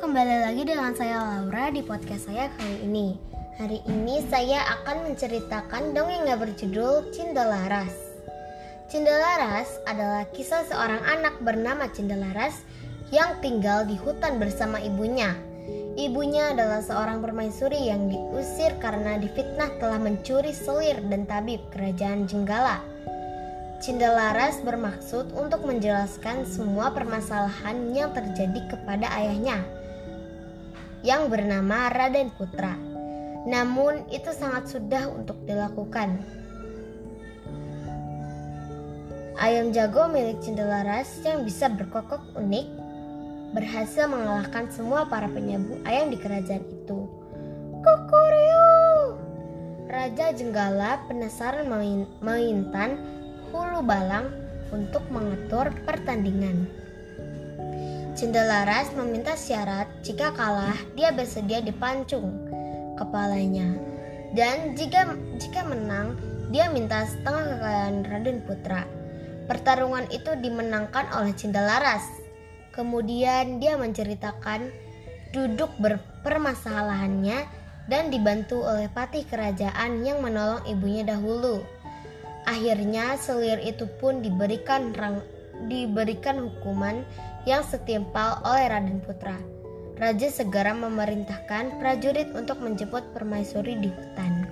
kembali lagi dengan saya Laura di podcast saya kali ini. Hari ini saya akan menceritakan dongeng yang berjudul Cinta Laras. Cinta Laras adalah kisah seorang anak bernama Cinta Laras yang tinggal di hutan bersama ibunya. Ibunya adalah seorang permaisuri yang diusir karena difitnah telah mencuri selir dan tabib kerajaan Jenggala. Cinta Laras bermaksud untuk menjelaskan semua permasalahan yang terjadi kepada ayahnya yang bernama Raden Putra. Namun itu sangat sudah untuk dilakukan. Ayam jago milik Cindelaras yang bisa berkokok unik berhasil mengalahkan semua para penyabu ayam di kerajaan itu. Kukurio! Raja Jenggala penasaran mengintan hulu balang untuk mengatur pertandingan. Cendelaras meminta syarat jika kalah dia bersedia dipancung kepalanya dan jika jika menang dia minta setengah kekayaan Raden Putra. Pertarungan itu dimenangkan oleh Cendelaras. Kemudian dia menceritakan duduk berpermasalahannya dan dibantu oleh patih kerajaan yang menolong ibunya dahulu. Akhirnya selir itu pun diberikan diberikan hukuman yang setimpal oleh Raden Putra. Raja segera memerintahkan prajurit untuk menjemput permaisuri di hutan.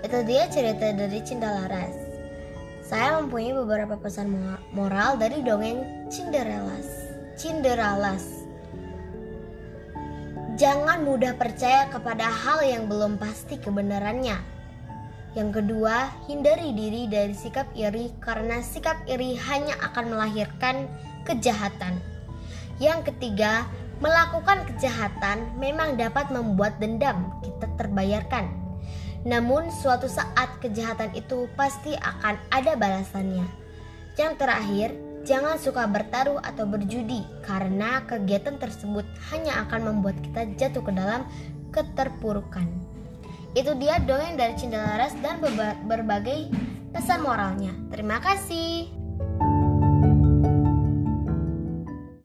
Itu dia cerita dari Cinta Laras. Saya mempunyai beberapa pesan moral dari dongeng Cinderelas. Cinderelas. Jangan mudah percaya kepada hal yang belum pasti kebenarannya yang kedua, hindari diri dari sikap iri karena sikap iri hanya akan melahirkan kejahatan. Yang ketiga, melakukan kejahatan memang dapat membuat dendam kita terbayarkan. Namun suatu saat kejahatan itu pasti akan ada balasannya. Yang terakhir, jangan suka bertaruh atau berjudi karena kegiatan tersebut hanya akan membuat kita jatuh ke dalam keterpurukan. Itu dia dongeng dari Laras dan berbagai pesan moralnya. Terima kasih.